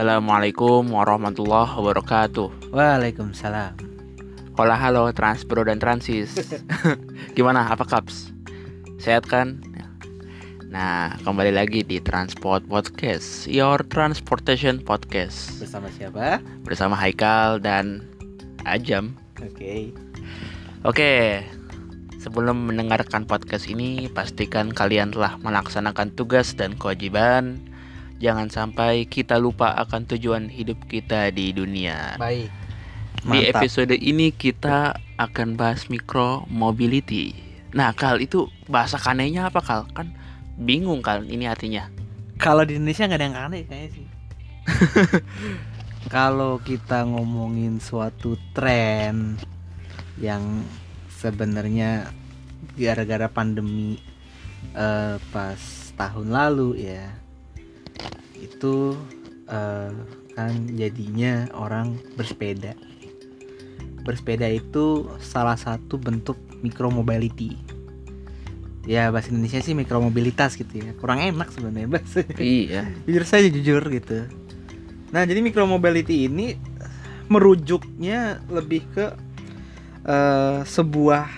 Assalamualaikum warahmatullahi wabarakatuh. Waalaikumsalam. Hola halo Transbro dan Transis. Gimana? Apa kaps? Sehat kan? Nah, kembali lagi di Transport Podcast, Your Transportation Podcast Bersama siapa? bersama Haikal dan Ajam. Oke. Oke, sebelum mendengarkan podcast ini, pastikan kalian telah melaksanakan tugas dan kewajiban. Jangan sampai kita lupa akan tujuan hidup kita di dunia. Baik. Di Mantap. episode ini kita akan bahas micro mobility. Nah, Kal itu bahasa kanenya apa, Kal? Kan bingung Kal ini artinya. Kalau di Indonesia nggak ada yang aneh kayaknya sih. Kalau kita ngomongin suatu tren yang sebenarnya gara-gara pandemi eh, pas tahun lalu ya itu eh, kan jadinya orang bersepeda. Bersepeda itu salah satu bentuk micromobility. Ya bahasa Indonesia sih mikromobilitas gitu ya. Kurang enak sebenarnya bahasa iya. jujur saja jujur gitu. Nah jadi micromobility ini merujuknya lebih ke eh, sebuah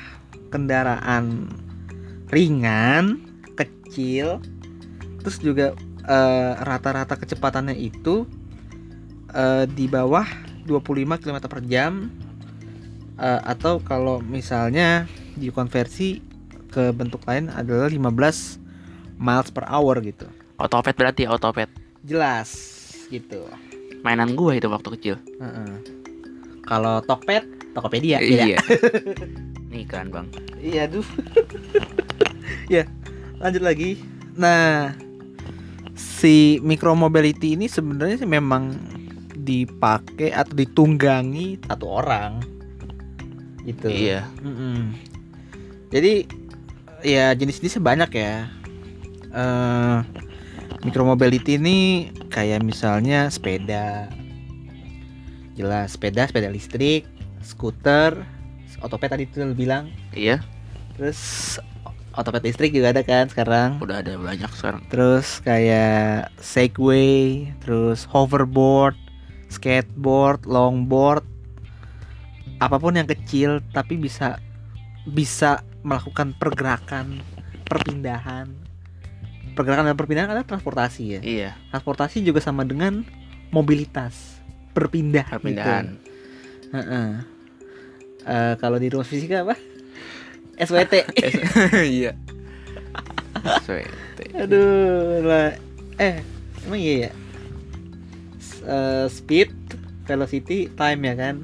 kendaraan ringan, kecil, terus juga eh, rata-rata kecepatannya itu eh, di bawah 25 km per jam Eh, atau kalau misalnya dikonversi ke bentuk lain adalah 15 miles per hour gitu Otopet berarti ya, otopet. jelas gitu. Mainan gua itu waktu kecil. Heeh. Kalau Tokped, Tokopedia beda. Iya. Nih kan, Bang. Iya, duh. ya, lanjut lagi. Nah, si micromobility ini sebenarnya sih memang dipakai atau ditunggangi satu orang. Gitu. Iya. Mm-mm. Jadi ya jenis-jenisnya banyak ya. Eh micromobility ini kayak misalnya sepeda, jelas sepeda, sepeda listrik, skuter, otopet tadi itu bilang, Iya, terus otopet listrik juga ada kan sekarang. udah ada banyak sekarang. Terus kayak segway, terus hoverboard, skateboard, longboard, apa pun yang kecil tapi bisa bisa melakukan pergerakan, perpindahan. Pergerakan dan perpindahan adalah transportasi ya. Iya, Transportasi juga sama dengan mobilitas, berpindah. gitu. perpindahan. Heeh. Eh, kalau di rumus fisika apa? SWT. Iya. Sweet. Aduh lah. Eh, emang iya ya. S- eh, speed, velocity, time ya kan.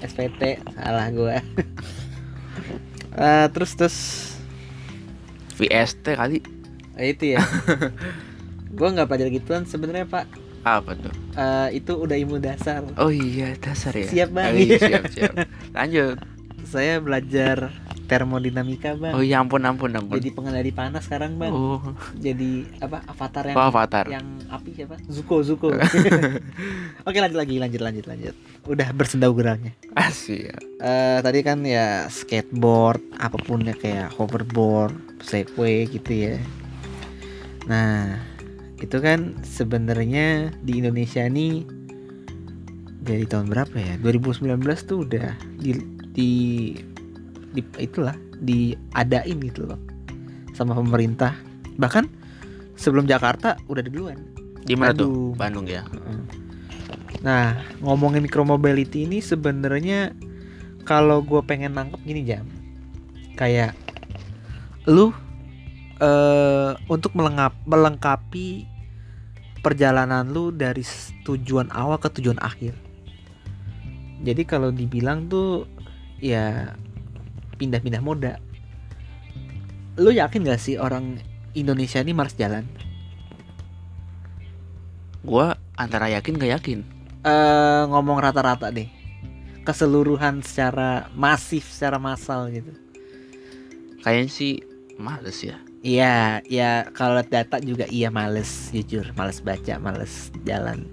SPT salah gua. Eh, terus terus VST kali eh, itu ya. gua nggak belajar gituan sebenarnya Pak. apa tuh? Eh, itu udah ilmu dasar. Oh iya, dasar ya. Siap, Bang. Oh, iya, siap, siap. Lanjut. Saya belajar termodinamika bang. Oh iya, ampun, ampun, ampun. Jadi pengendali panas sekarang bang. Oh, Jadi apa avatar yang oh, avatar. yang api siapa? Zuko Zuko. Oke lanjut lagi lanjut lanjut lanjut. Udah bersendau gerangnya. Asyik. Eh tadi kan ya skateboard apa pun ya kayak hoverboard, segway gitu ya. Nah itu kan sebenarnya di Indonesia nih dari tahun berapa ya? 2019 tuh udah di di, di itulah diadain gitu loh sama pemerintah. Bahkan sebelum Jakarta udah duluan. Di mana tuh? Bandung ya. Nah, ngomongin micromobility ini sebenarnya kalau gue pengen nangkep gini jam, kayak lu eh untuk melengkap, melengkapi perjalanan lu dari tujuan awal ke tujuan akhir. Jadi kalau dibilang tuh ya pindah-pindah moda. Lu yakin gak sih orang Indonesia ini malas jalan? Gua antara yakin gak yakin. eh ngomong rata-rata deh keseluruhan secara masif secara massal gitu Kayaknya sih males ya. iya ya kalau lihat data juga iya males jujur males baca males jalan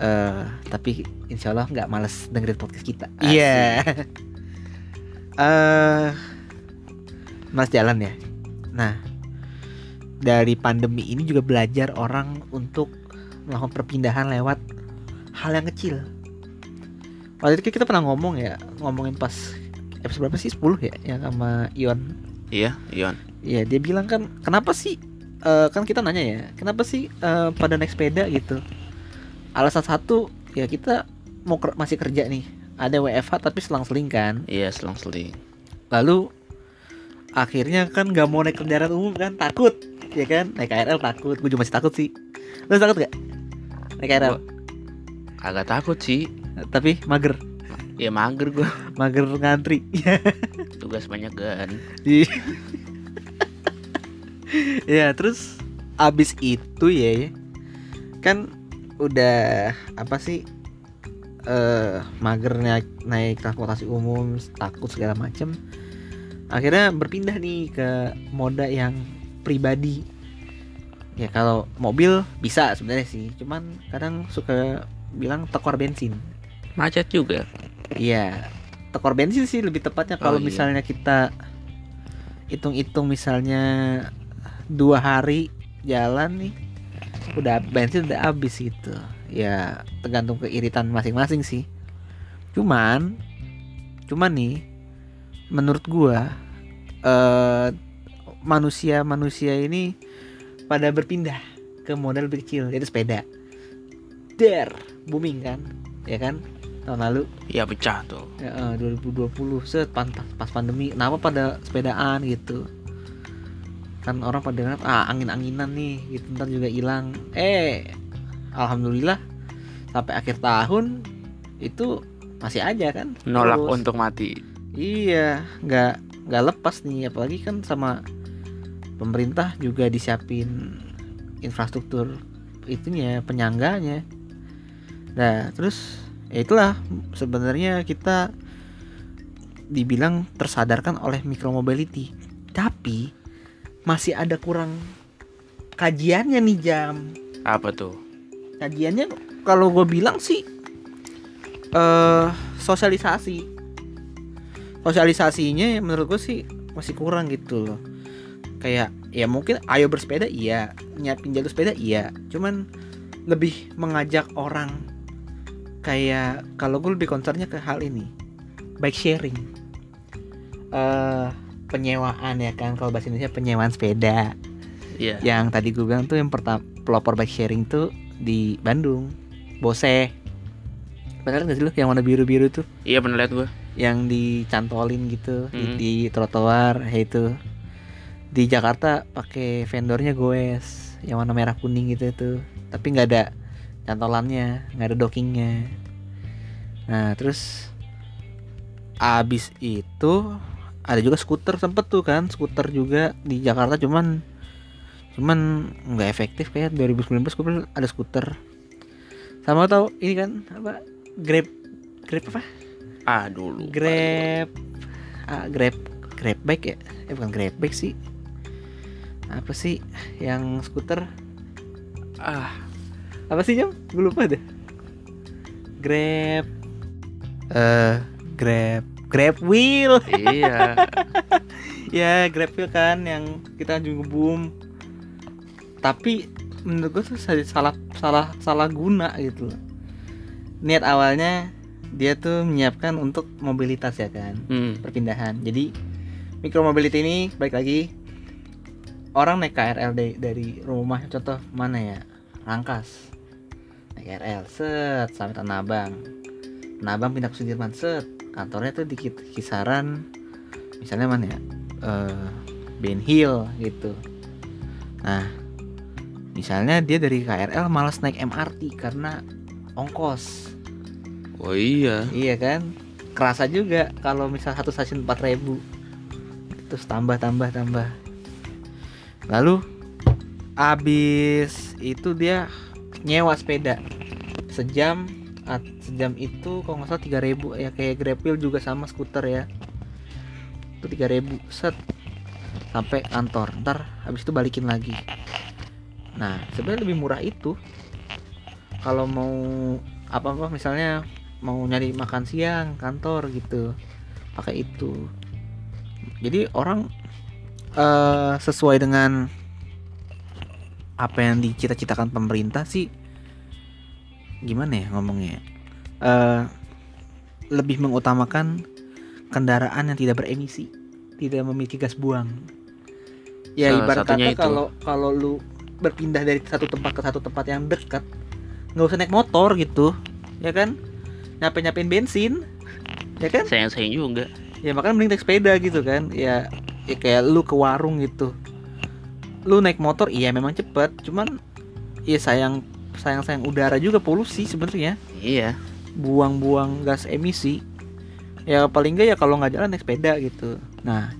eh tapi insya Allah nggak males dengerin podcast kita iya eh males jalan ya? Nah dari pandemi ini juga belajar orang untuk melakukan perpindahan lewat hal yang kecil. Waktu itu kita pernah ngomong ya ngomongin pas episode berapa sih? 10 ya yang sama Ion. Iya, Ion. Iya dia bilang kan kenapa sih eh, kan kita nanya ya kenapa sih eh, pada naik sepeda gitu? Alasan satu ya kita mau ker- masih kerja nih ada WFH tapi selang-seling kan? Iya, selang-seling. lalu akhirnya kan nggak mau naik kendaraan umum kan? Takut ya kan? Naik KRL takut. Gue juga masih takut sih. Lu takut gak naik KRL Gua- Kagak takut sih. tapi mager. Ya mager gua. mager ngantri. Tugas banyak kan. Di- ya terus abis itu ya kan udah apa sih eh mager naik naik transportasi umum takut segala macem akhirnya berpindah nih ke moda yang pribadi ya kalau mobil bisa sebenarnya sih cuman kadang suka bilang tekor bensin Macet juga. Iya, tekor bensin sih lebih tepatnya kalau Oh, iya. misalnya kita hitung-hitung misalnya dua hari jalan nih, udah bensin udah habis gitu. Ya tergantung keiritan masing-masing sih. Cuman, cuman nih, menurut gua eh manusia-manusia ini pada berpindah ke model lebih kecil, yaitu sepeda. Der, booming kan, ya kan? Tahun lalu Ya pecah tuh. Ya, eh, 2020 set pas, pas, pandemi kenapa pada sepedaan gitu kan orang pada ah angin-anginan nih gitu ntar juga hilang eh alhamdulillah sampai akhir tahun itu masih aja kan Nolak Terus. untuk mati. iya nggak nggak lepas nih apalagi kan sama pemerintah juga disiapin infrastruktur itunya penyangganya nah terus ya itulah sebenarnya kita dibilang tersadarkan oleh micromobility tapi masih ada kurang kajiannya nih jam Apa tuh? Kajiannya kalau gue bilang sih eh sosialisasi. Sosialisasinya ya menurut gue sih masih kurang gitu loh. Kayak ya mungkin ayo bersepeda iya. Nyiapin jalur sepeda iya. Cuman lebih mengajak orang kayak kalau gue lebih concernnya ke hal ini bike sharing. Eh penyewaan ya kan kalau bahasa Indonesia penyewaan sepeda. Iya. yang tadi gue bilang tuh yang pertama pelopor bike sharing tuh di Bandung. Bose. Bener gak sih lu? Yang warna biru biru tuh? Iya pernah lihat gua. yang dicantolin gitu di, Hmm. di trotoar ya itu. Di Jakarta pakai vendornya goes yang warna merah kuning gitu itu. Tapi nggak ada cantolannya nggak ada dockingnya. Nah terus abis itu ada juga skuter sempet tuh kan skuter juga di Jakarta cuman cuman nggak efektif kayak 2019 gue pernah ada skuter sama tau ini kan apa grab grab apa Ah dulu. Grab ah, Grab Grab bike ya? Eh bukan Grab bike sih. Apa sih yang skuter? Ah, Apa sih jam? Gue lupa deh. Grab eh Grab Grab wheel. iya. ya, Grab wheel kan yang kita juga boom. Tapi menurut gue tuh salah salah salah guna gitu loh. Niat awalnya dia tuh menyiapkan untuk mobilitas ya kan Hmm. perpindahan. Jadi micromobility ini baik lagi orang naik KRL dari, dari rumah contoh mana ya Rangkas naik KRL set sampai Tanah Abang Tanah Abang pindah ke Sudirman set kantornya tuh di kit- kisaran misalnya mana ya eh Ben Hill gitu nah misalnya dia dari KRL malas naik MRT karena ongkos. Oh iya. Iya kan? Kerasa juga kalau misal satu stasiun 4000 Terus tambah tambah tambah. Lalu abis itu dia nyewa sepeda. Sejam sejam itu kalau nggak salah 3000 ya kayak Grabwheel juga sama skuter ya. Itu 3000 set. Sampai kantor. Ntar habis itu balikin lagi nah sebenarnya lebih murah itu. Kalau mau apa apa misalnya mau nyari makan siang kantor gitu pakai itu. Jadi orang eh, sesuai dengan apa yang dicita-citakan pemerintah sih gimana ya ngomongnya? Ya? Eh, lebih mengutamakan kendaraan yang tidak beremisi tidak memiliki gas buang. Ya Salah ibarat kata kalau kalau lu berpindah dari satu tempat ke satu tempat yang dekat nggak usah naik motor gitu ya kan? Nyapain nyapain bensin ya kan? Sayang-sayang juga. Ya makanya mending naik sepeda gitu kan? Ya, ya kayak lu ke warung gitu. Lu naik motor iya memang cepet cuman ya sayang sayang sayang udara juga polusi sebenarnya. Iya. Buang-buang gas emisi. Ya paling enggak ya kalau nggak jalan naik sepeda gitu. Nah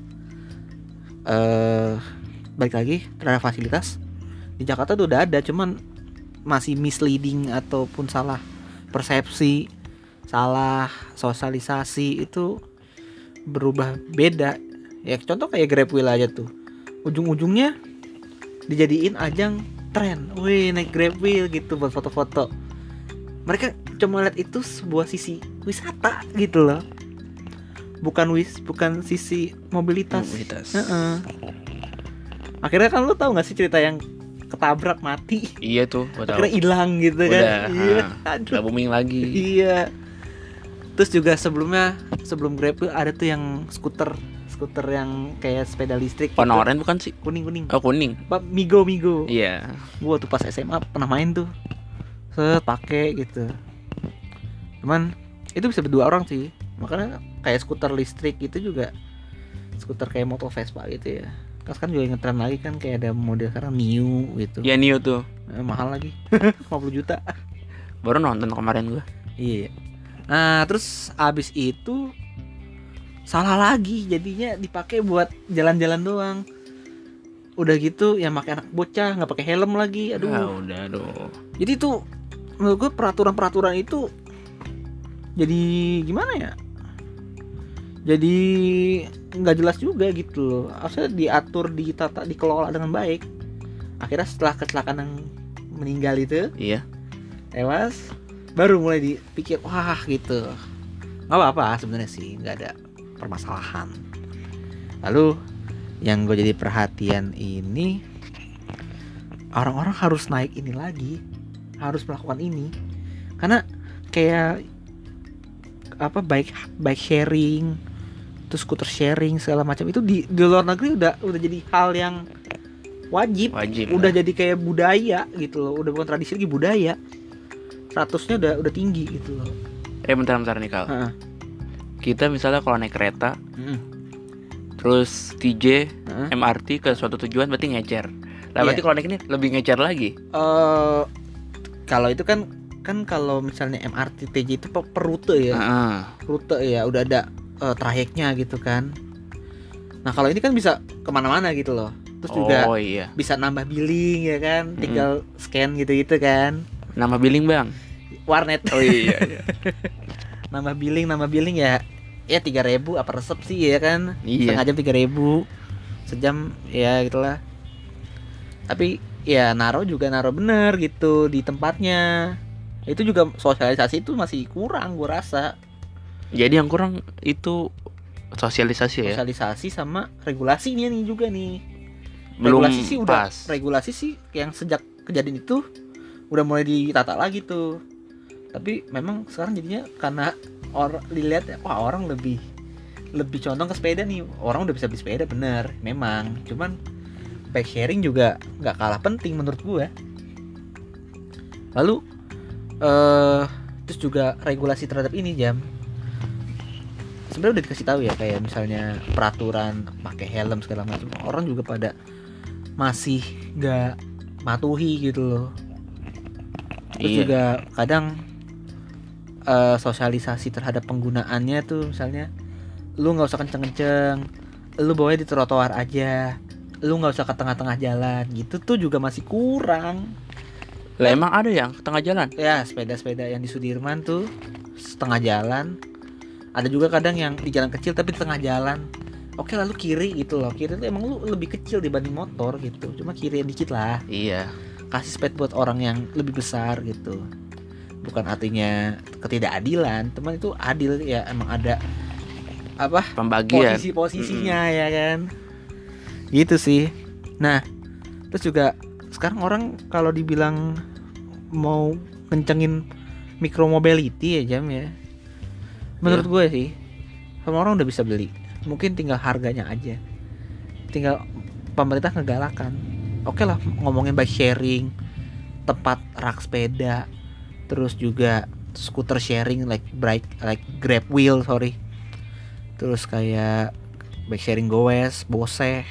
eh balik lagi terhadap fasilitas di Jakarta tuh udah ada cuman masih misleading ataupun salah persepsi salah sosialisasi itu berubah beda. Ya contoh kayak Grab Wheel aja tuh. Ujung-ujungnya dijadiin ajang tren. Wih naik Grab Wheel gitu buat foto-foto. Mereka cuma lihat itu sebuah sisi wisata gitu loh. Bukan wis bukan sisi mobilitas. Mobilitas. Heeh. akhirnya kan lu tahu nggak sih cerita yang ketabrak mati. Iya tuh tahu akhirnya hilang gitu kan. Udah, iya. ah. aduh. nggak booming lagi. Iya. Terus juga sebelumnya sebelum Grab tuh ada tuh yang skuter skuter yang kayak sepeda listrik warna gitu. oranye bukan sih? Kuning kuning oh kuning. Apa, Migo Migo iya. Gua tuh pas SMA pernah main tuh. Set pakai gitu. Cuman itu bisa berdua orang sih. Makanya kayak skuter listrik itu juga skuter kayak motor Vespa gitu ya kan sekarang juga ngetren lagi kan kayak ada model sekarang Mio gitu. Ya Nio tuh. Eh, mahal lagi. 50 juta. Baru nonton kemarin gua. Iya nah terus abis itu salah lagi jadinya dipakai buat jalan-jalan doang. Udah gitu yang pakai anak bocah nggak pakai helm lagi aduh. Ah, udah aduh jadi tuh menurut gue peraturan-peraturan itu jadi gimana ya jadi nggak jelas juga gitu loh. Harusnya diatur ditata dikelola dengan baik. Akhirnya setelah kecelakaan yang meninggal itu iya. Tewas baru mulai dipikir wah gitu. Nggak apa-apa sebenarnya sih nggak ada permasalahan. Lalu yang gue jadi perhatian ini orang-orang harus naik ini lagi harus melakukan ini. Karena kayak apa baik baik sharing terus skuter sharing segala macam. Itu di di luar negeri udah udah jadi hal yang wajib. Wajib udah lah. jadi kayak budaya gitu loh. Udah bukan tradisi lagi budaya. Statusnya udah udah tinggi gitu loh. Eh bentar bentar nih kal kita misalnya kalau naik kereta Mm. terus TJ Heeh. MRT ke suatu tujuan berarti ngecer. Iya. nah berarti kalau naik ini lebih ngecer lagi? Eh, kalau itu kan kan kalau misalnya MRT TJ itu per, rute ya. Heeh. rute ya udah ada eh, trayeknya gitu kan. Nah kalau ini kan bisa ke mana-mana gitu loh. Terus juga oh iya. bisa nambah billing ya kan? Tinggal scan gitu-gitu kan. Nama billing bang? Warnet. Oh iya, iya. nambah billing nambah billing ya ya tiga ribu apa resep sih ya kan? Iya. setengah jam tiga ribu. Sejam ya gitulah. Tapi ya naro juga naro bener gitu di tempatnya. Itu juga sosialisasi itu masih kurang gue rasa jadi yang kurang itu sosialisasi ya? Sosialisasi sama regulasinya nih juga nih. Belum regulasi sih udah pas. regulasi sih yang sejak kejadian itu udah mulai ditata lagi tuh. Tapi memang sekarang jadinya karena orang dilihat ya, wah orang lebih lebih condong ke sepeda nih. Orang udah bisa beli sepeda bener memang. Cuman bike sharing juga nggak kalah penting menurut gue lalu eh terus juga regulasi terhadap ini jam sebenarnya udah dikasih tahu ya kayak misalnya peraturan pakai helm segala macam orang juga pada masih nggak patuhi gitu loh. Terus Iya. juga kadang eh, sosialisasi terhadap penggunaannya tuh misalnya lu nggak usah kenceng-kenceng lu bawa di trotoar aja lu nggak usah ke tengah-tengah jalan gitu tuh juga masih kurang. Lah emang ada yang ke tengah jalan? Ya sepeda-sepeda yang di Sudirman tuh setengah jalan ada juga kadang yang di jalan kecil tapi di tengah jalan. Oke lalu kiri gitu loh. Kiri tuh emang lu lebih kecil dibanding motor gitu. Cuma kiri dikit lah. Iya. Kasih spade buat orang yang lebih besar gitu. Bukan artinya ketidakadilan teman itu adil ya. Emang ada apa pembagian. posisi posisinya ya kan? Gitu sih. Nah terus juga sekarang orang kalau dibilang mau kencengin micromobility ya jam ya menurut gue sih semua orang udah bisa beli. Mungkin tinggal harganya aja. Tinggal pemerintah ngegalakan. Oke lah ngomongin bike sharing tempat rak sepeda terus juga scooter sharing like bike like grab wheel sorry. Terus kayak bike sharing goes bose.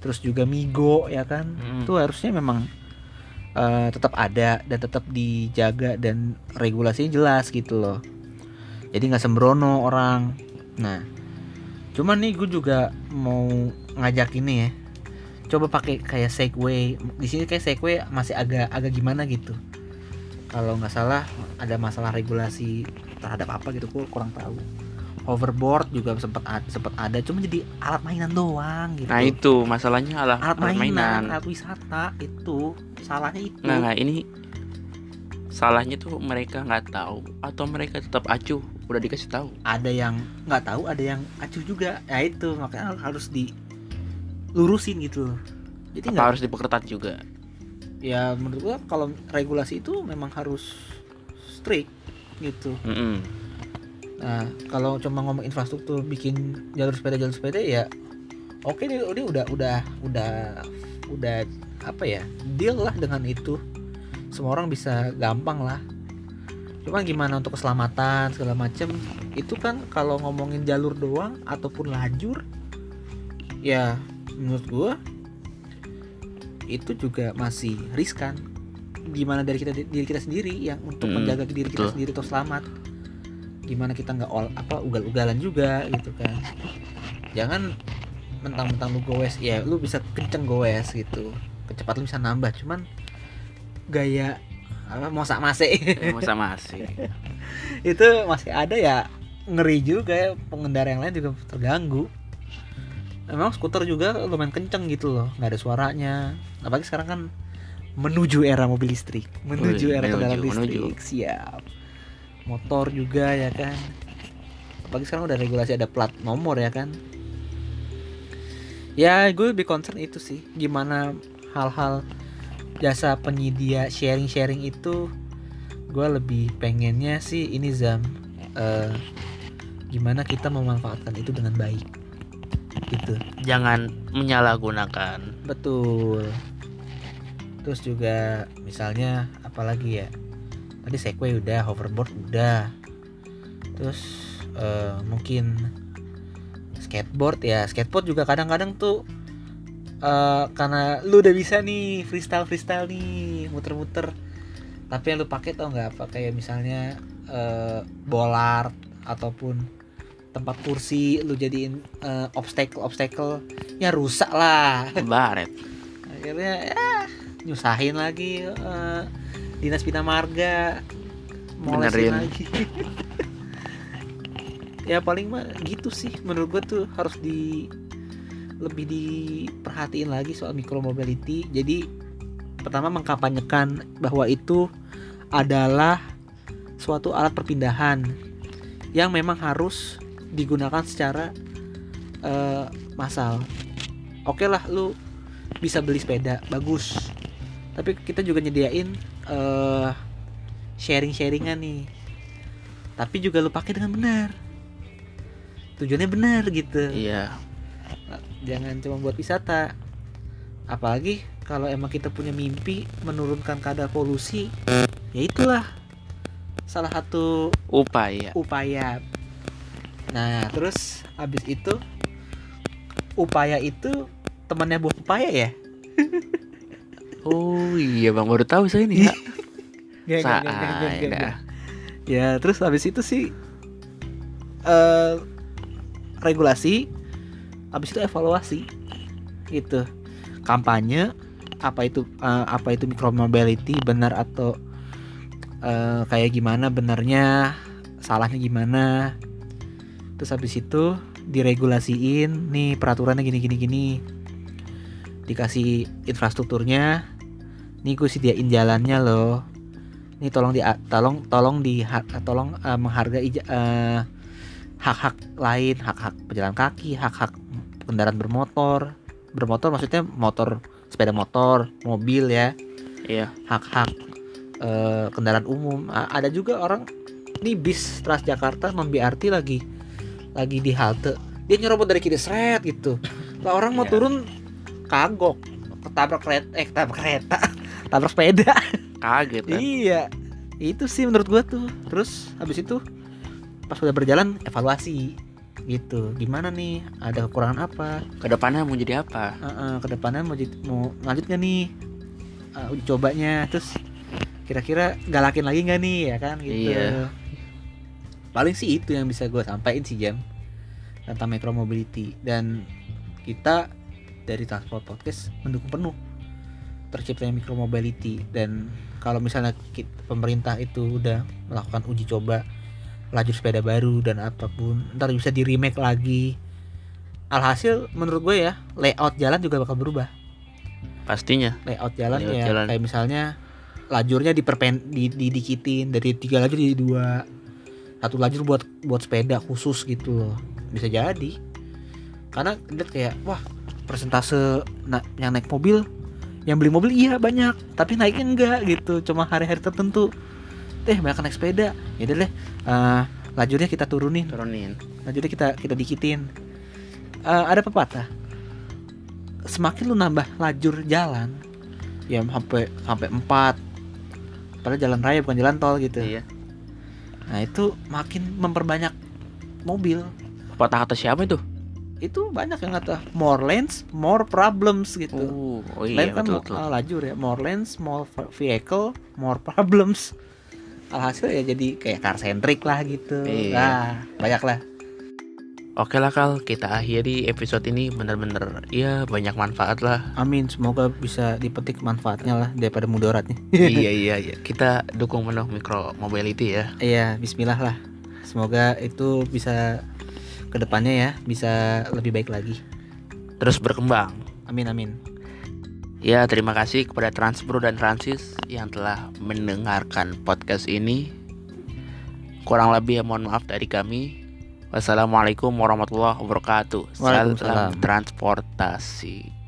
Terus juga migo ya kan? Hmm. itu harusnya memang eh, tetap ada dan tetap dijaga dan regulasinya jelas gitu loh jadi nggak sembrono orang. Nah cuman nih gue juga mau ngajak ini ya. Coba pakai kayak segway. Di sini kayak segway masih agak agak gimana gitu. Kalau nggak salah ada masalah regulasi terhadap apa gitu gue kurang tahu. Hoverboard juga sempat sempat ada cuma jadi alat mainan doang gitu. Nah itu masalahnya adalah alat alat mainan, mainan. alat wisata itu. Salahnya itu. Nah, nah, ini salahnya tuh mereka nggak tahu atau mereka tetap acuh udah dikasih tahu. ada yang nggak tahu ada yang acuh juga ya itu makanya harus dilurusin gitu jadi nggak harus diperketat juga? ya menurut gua kalau regulasi itu memang harus strict gitu Mm-mm. nah kalau cuma ngomong infrastruktur bikin jalur sepeda jalur sepeda ya oke dia, dia udah udah udah udah apa ya deal lah dengan itu semua orang bisa gampang lah cuman gimana untuk keselamatan segala macem itu kan kalau ngomongin jalur doang ataupun lajur ya menurut gua itu juga masih riskan gimana dari kita diri kita sendiri yang untuk Mm, menjaga diri kita sendiri untuk selamat. Gimana kita nggak ol apa ugal-ugalan juga gitu kan. Jangan mentang-mentang lu goes ya lu bisa kenceng goes gitu. Kecepatan lu bisa nambah cuman gaya apa mosak masih Eh, masa masih. itu masih ada ya ngeri juga ya pengendara yang lain juga terganggu. Memang skuter juga lumayan kenceng gitu loh nggak ada suaranya. Apalagi sekarang kan menuju era mobil listrik menuju Wih, era menuju, kendaraan menuju. listrik siap. Motor juga ya kan. Apalagi sekarang udah regulasi ada plat nomor ya kan. Ya gue lebih concern itu sih gimana hal-hal jasa penyedia sharing-sharing itu gue lebih pengennya sih ini zam eh, gimana kita memanfaatkan itu dengan baik. Gitu. Jangan menyalahgunakan. betul. Terus juga misalnya apalagi ya tadi segway udah hoverboard udah. Terus eh, mungkin skateboard ya skateboard juga kadang-kadang tuh eh, karena lu udah bisa nih freestyle freestyle nih muter-muter. Tapi yang lu pakai tau nggak apa? Kayak misalnya eh, bollard ataupun tempat kursi lu jadiin eh, obstacle obstacle ya rusak lah. Baret. akhirnya ya nyusahin lagi eh, dinas bina marga. Molesin Benerin. lagi. Ya paling mah gitu sih menurut gua tuh harus di lebih diperhatiin lagi soal micromobility. Jadi pertama mengkampanyekan bahwa itu adalah suatu alat perpindahan yang memang harus digunakan secara eh, massal. Oke lah lu bisa beli sepeda bagus. Tapi kita juga nyediain eh sharing sharingan nih. Tapi juga lu pakai dengan benar. Tujuannya benar gitu. Iya. Jangan cuma buat wisata apalagi kalau emang kita punya mimpi menurunkan kadar polusi ya itulah salah satu Upaya. upaya nah terus habis itu upaya itu temannya buah upaya ya Oh iya bang baru tahu saya nggak. dah. ya terus habis itu sih eh regulasi habis itu evaluasi. Gitu. Kampanye apa itu eh, apa itu micromobility benar atau eh, kayak gimana benarnya salahnya gimana. Terus habis itu diregulasiin nih peraturannya gini gini gini. Dikasih infrastrukturnya. Nih gue sediain jalannya loh. Ini tolong di tolong tolong di tolong eh, menghargai eh, hak-hak lain hak-hak pejalan kaki hak-hak kendaraan bermotor bermotor maksudnya motor sepeda motor mobil ya Iya. hak-hak eh, kendaraan umum. A- ada juga orang nih bis Transjakarta non BRT lagi lagi di halte. Dia nyerobot dari kiri seret gitu. Lah orang mau Iya. turun kagok, ketabrak kereta, eh ketabrak kereta, tabrak sepeda. Kaget kan? Iya. Itu sih menurut gua tuh. Terus habis itu pas udah berjalan evaluasi gitu. Gimana nih? Ada kekurangan apa? Ke depannya mau jadi apa? Heeh, ke depannya mau jadi- mau lanjut gak nih uh, uji cobanya terus kira-kira galakin lagi nggak nih ya kan gitu Iya. paling sih itu yang bisa gue sampaikan sih jam tentang micromobility dan kita dari transport podcast mendukung penuh terciptanya micromobility dan kalau misalnya ki- pemerintah itu udah melakukan uji coba lajur sepeda baru dan apa pun ntar bisa di remake lagi. Alhasil menurut gue ya layout jalan juga bakal berubah. Pastinya. layout jalan Layout ya jalan. kayak misalnya lajurnya diperpen di, didikitin. Dari tiga lajur jadi dua. Satu lajur buat buat sepeda khusus gitu loh. Bisa jadi. Karena lihat kayak wah persentase na- yang naik mobil yang beli mobil iya banyak tapi naiknya enggak gitu. Cuma hari-hari tertentu eh banyak naik sepeda. Ya udah deh. Eh, lajurnya kita turunin. Turunin. lajurnya kita kita dikitin. Eh, ada pepatah. Semakin lu nambah lajur jalan ya sampai sampai empat. Padahal jalan raya bukan jalan tol gitu. Iya. nah itu makin memperbanyak mobil. Patah kata siapa itu? itu banyak yang kata more lanes more problems gitu. Oh, oh iya kan betul betul. ah, lajur ya. More lanes more vehicle more problems alhasil ya jadi kayak car centric lah gitu Iya. nah banyak lah Oke lah Kal, kita akhiri episode ini bener-bener ya banyak manfaat lah. amin semoga bisa dipetik manfaatnya lah daripada mudaratnya iya iya iya. Kita dukung penuh micro mobility ya. Iya, bismillah lah. Semoga itu bisa ke depannya ya bisa lebih baik lagi. Terus berkembang. Amin amin. Ya, terima kasih kepada Transbro dan Francis yang telah mendengarkan podcast ini. Kurang lebih ya mohon maaf dari kami. Wassalamualaikum warahmatullahi wabarakatuh. Salam transportasi.